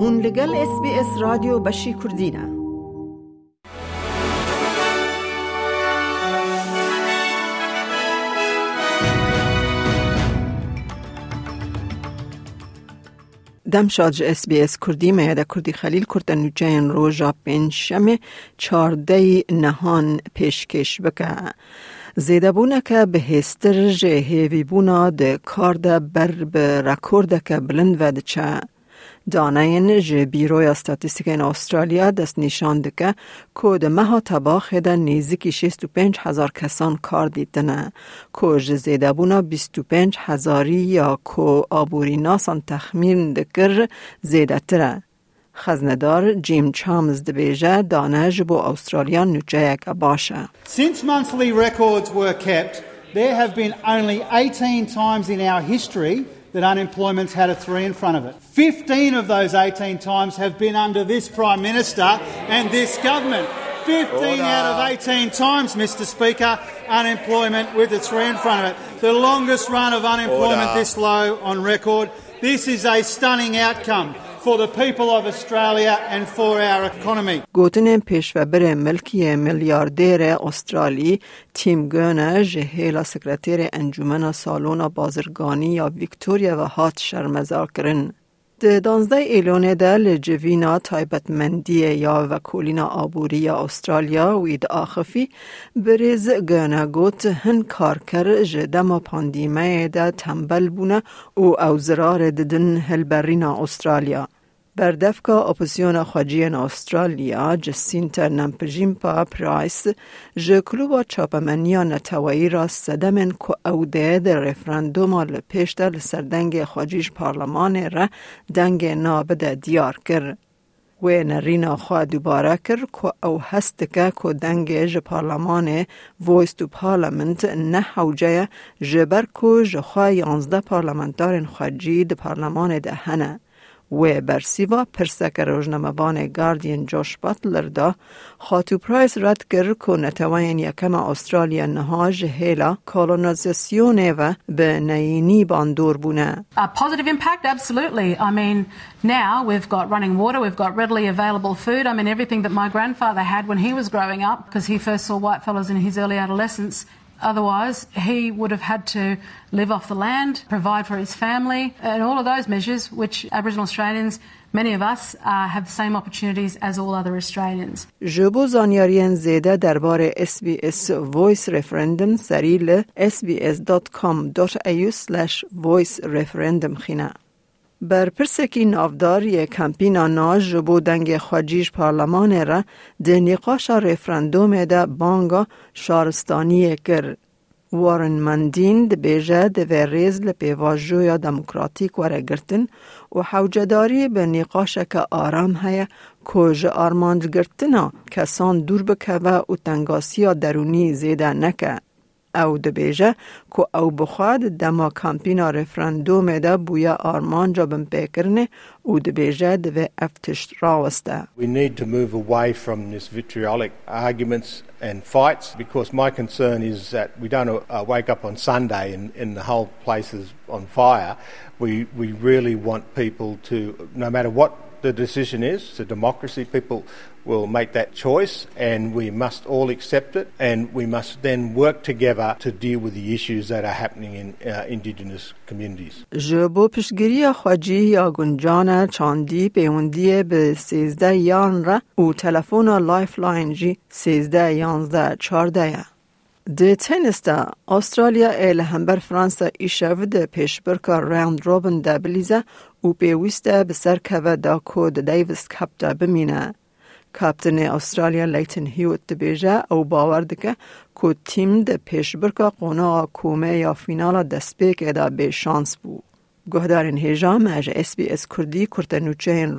هون لگل اس بی اس رادیو بشی کردینه دم شاد اس بی اس کردی میاده کردی خلیل کرد نوچین روژا پنجشم چارده نهان پیشکش بکه. زیده بونه که به هستر جه هیوی بونا ده کار ده بر به رکورد که بلند و چه. دانه جه بیروی استاتیستیک این استرالیا دست نشان دکه که ده مها تباخ ده نیزیکی 65 هزار کسان کار دیدنه که جه زیده بونا 25 هزاری یا که آبوری ناسان تخمین دکر زیده تره. خزندار جیم چامز دبیجه دانه جبو استرالیا نوچه یک باشه. Since monthly records were kept, there have been only 18 times in our history that unemployment's had a three in front of it. 15 of those 18 times have been under this Prime Minister and this government. 15 out of 18 times, Mr Speaker, unemployment with a three in front of it. The longest run of unemployment Order. this low on record. This is a stunning outcome for the people of Australia and for our economy. گوتن پیشوبر ملکی میلیاردر استرالی تیم گونه جهیلا سکرتیر انجمن سالون بازرگانی یا ویکتوریا و هات شرمزار کرن. ده دانزده ایلون ده لجوینا تایبتمندی یا وکولینا آبوری یا استرالیا وید آخفی بریز گنه گوت هن کارکر جدما پاندیمه ده تنبل بونه او اوزرار ددن هلبرینا استرالیا. بردفکا اپوزیون خواجی استرالیا جسینتا نمپجیمپا پرایس جه کلوبا چاپمنیا نتوایی را سدمن که او ده ده رفرندوم لپیش ده لسردنگ خواجیش پارلمان را دنگ نابده دیار کرد. و نرینا خواه دوباره کر که او هست که که دنگ ج پارلمان ویس تو پارلمنت نه حوجه جبر که ج خواه یانزده پارلمنتارن خواجی ده پارلمان ده هنه. و برسیوا پرسک روزنامه‌بان گاردین جوش باتلر دا خاتو پرایس رد کرد که نتوین یکم استرالیا نهاج هیلا کولونیزاسیون و به نینی باندور بونه. A positive impact, absolutely. I mean, now we've got running water, we've got readily available food. I mean, everything that my grandfather had when he was growing up, because he first saw whitefellas in his early adolescence. Otherwise, he would have had to live off the land, provide for his family, and all of those measures, which Aboriginal Australians, many of us, uh, have the same opportunities as all other Australians. جبو زانیارین زیده درباره SBS Voice Referendum سریل sbs.com.au voice referendum خینه. بر پرسکی نافدار یک کمپین ناج جبو دنگ خواجیش پارلمان را ده نقاش رفرندوم ده بانگا شارستانی کرد. وارن مندین ده بیجه ده وریز لپیواجویا دموکراتیک وره گرتن و حوجداری به نقاش که آرام هیا کج آرمانج گرتنا کسان دور بکه و تنگاسی درونی زیده نکه. او دبیجه که او بخواد دما کمپینا رفرندوم ده بویا آرمان جا بم پیکرنه او دبیجه دوی افتشت راوسته. We need to move away from this vitriolic arguments and fights because my concern is that we don't uh, wake up on Sunday and, and the whole place is on fire. We, we really want people to, no matter what the decision is, it's a democracy, people will make that choice and we must all accept it and we must then work together to deal with the issues that are happening in uh, Indigenous communities. جبو پشگیری خواجی یا گنجان چاندی پیوندی به سیزده یان را او تلفون لایف لاین جی سیزده یانزده چارده ده تنستا استرالیا ایل همبر فرانسا ایشو ده پیشبرکا راوند روبن ده بلیزه او پیوسته به سر که دا کود دیویس کپ ده بمینه. کاپتن استرالیا لیتن هیوت بیجه او باور دکه که تیم ده پیشبرکا قونا کومه یا فینالا دسپیک ادا به شانس بو. گهدارین هیجام از اس بی اس کردی کرتنوچه این